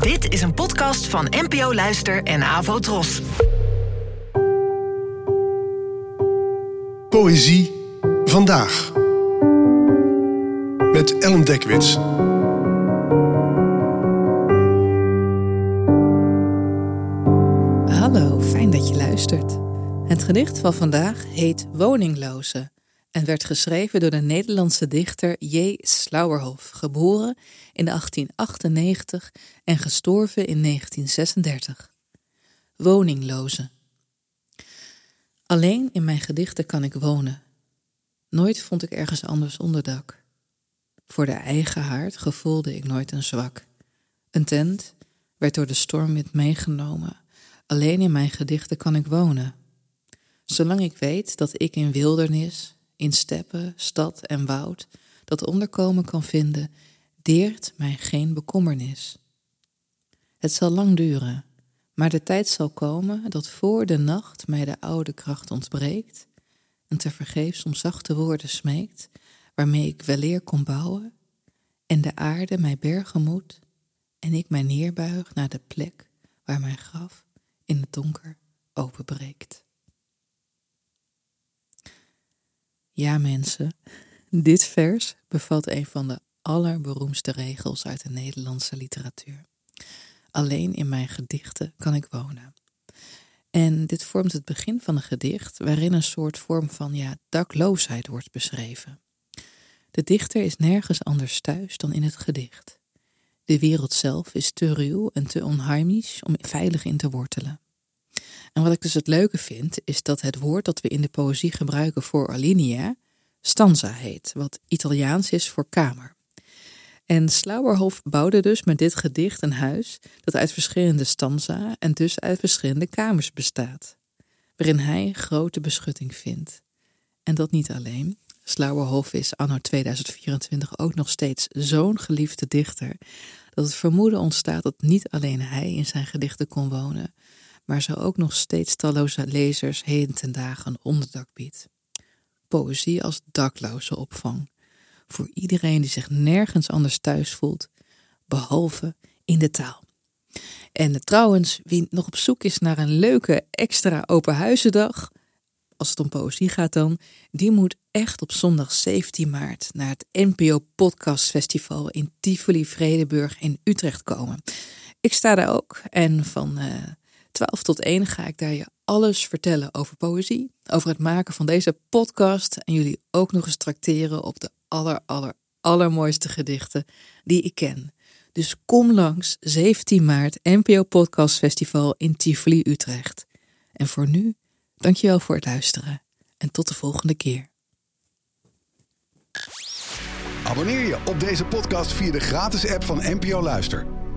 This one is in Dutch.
Dit is een podcast van NPO Luister en Avo Tros. Poëzie vandaag. Met Ellen Dekwits. Hallo, fijn dat je luistert. Het gedicht van vandaag heet Woningloze en werd geschreven door de Nederlandse dichter J. Slauerhoff, geboren in 1898 en gestorven in 1936. Woningloze. Alleen in mijn gedichten kan ik wonen. Nooit vond ik ergens anders onderdak. Voor de eigen haard gevoelde ik nooit een zwak. Een tent werd door de stormwind meegenomen. Alleen in mijn gedichten kan ik wonen. Zolang ik weet dat ik in wildernis, in steppen, stad en woud dat onderkomen kan vinden, deert mij geen bekommernis. Het zal lang duren, maar de tijd zal komen dat voor de nacht mij de oude kracht ontbreekt en tevergeefs om zachte woorden smeekt, waarmee ik weleer kon bouwen, en de aarde mij bergen moet, en ik mij neerbuig naar de plek waar mijn graf in het donker openbreekt. Ja, mensen, dit vers bevat een van de allerberoemdste regels uit de Nederlandse literatuur. Alleen in mijn gedichten kan ik wonen. En dit vormt het begin van een gedicht waarin een soort vorm van ja, dakloosheid wordt beschreven. De dichter is nergens anders thuis dan in het gedicht. De wereld zelf is te ruw en te onheimisch om veilig in te wortelen. En wat ik dus het leuke vind, is dat het woord dat we in de poëzie gebruiken voor alinea stanza heet, wat Italiaans is voor kamer. En Slauerhoff bouwde dus met dit gedicht een huis dat uit verschillende stanza en dus uit verschillende kamers bestaat, waarin hij grote beschutting vindt. En dat niet alleen. Slauerhoff is anno 2024 ook nog steeds zo'n geliefde dichter dat het vermoeden ontstaat dat niet alleen hij in zijn gedichten kon wonen, maar zo ook nog steeds talloze lezers heden ten dagen onderdak biedt. Poëzie als dakloze opvang. Voor iedereen die zich nergens anders thuis voelt, behalve in de taal. En trouwens, wie nog op zoek is naar een leuke extra openhuizendag, als het om poëzie gaat dan, die moet echt op zondag 17 maart naar het NPO Podcast Festival in Tivoli Vredeburg in Utrecht komen. Ik sta daar ook en van uh, 12 tot 1 ga ik daar je alles vertellen over poëzie, over het maken van deze podcast en jullie ook nog eens trakteren op de aller, aller, allermooiste gedichten die ik ken. Dus kom langs 17 maart NPO Podcast Festival in Tivoli, Utrecht. En voor nu, dankjewel voor het luisteren en tot de volgende keer. Abonneer je op deze podcast via de gratis app van NPO Luister.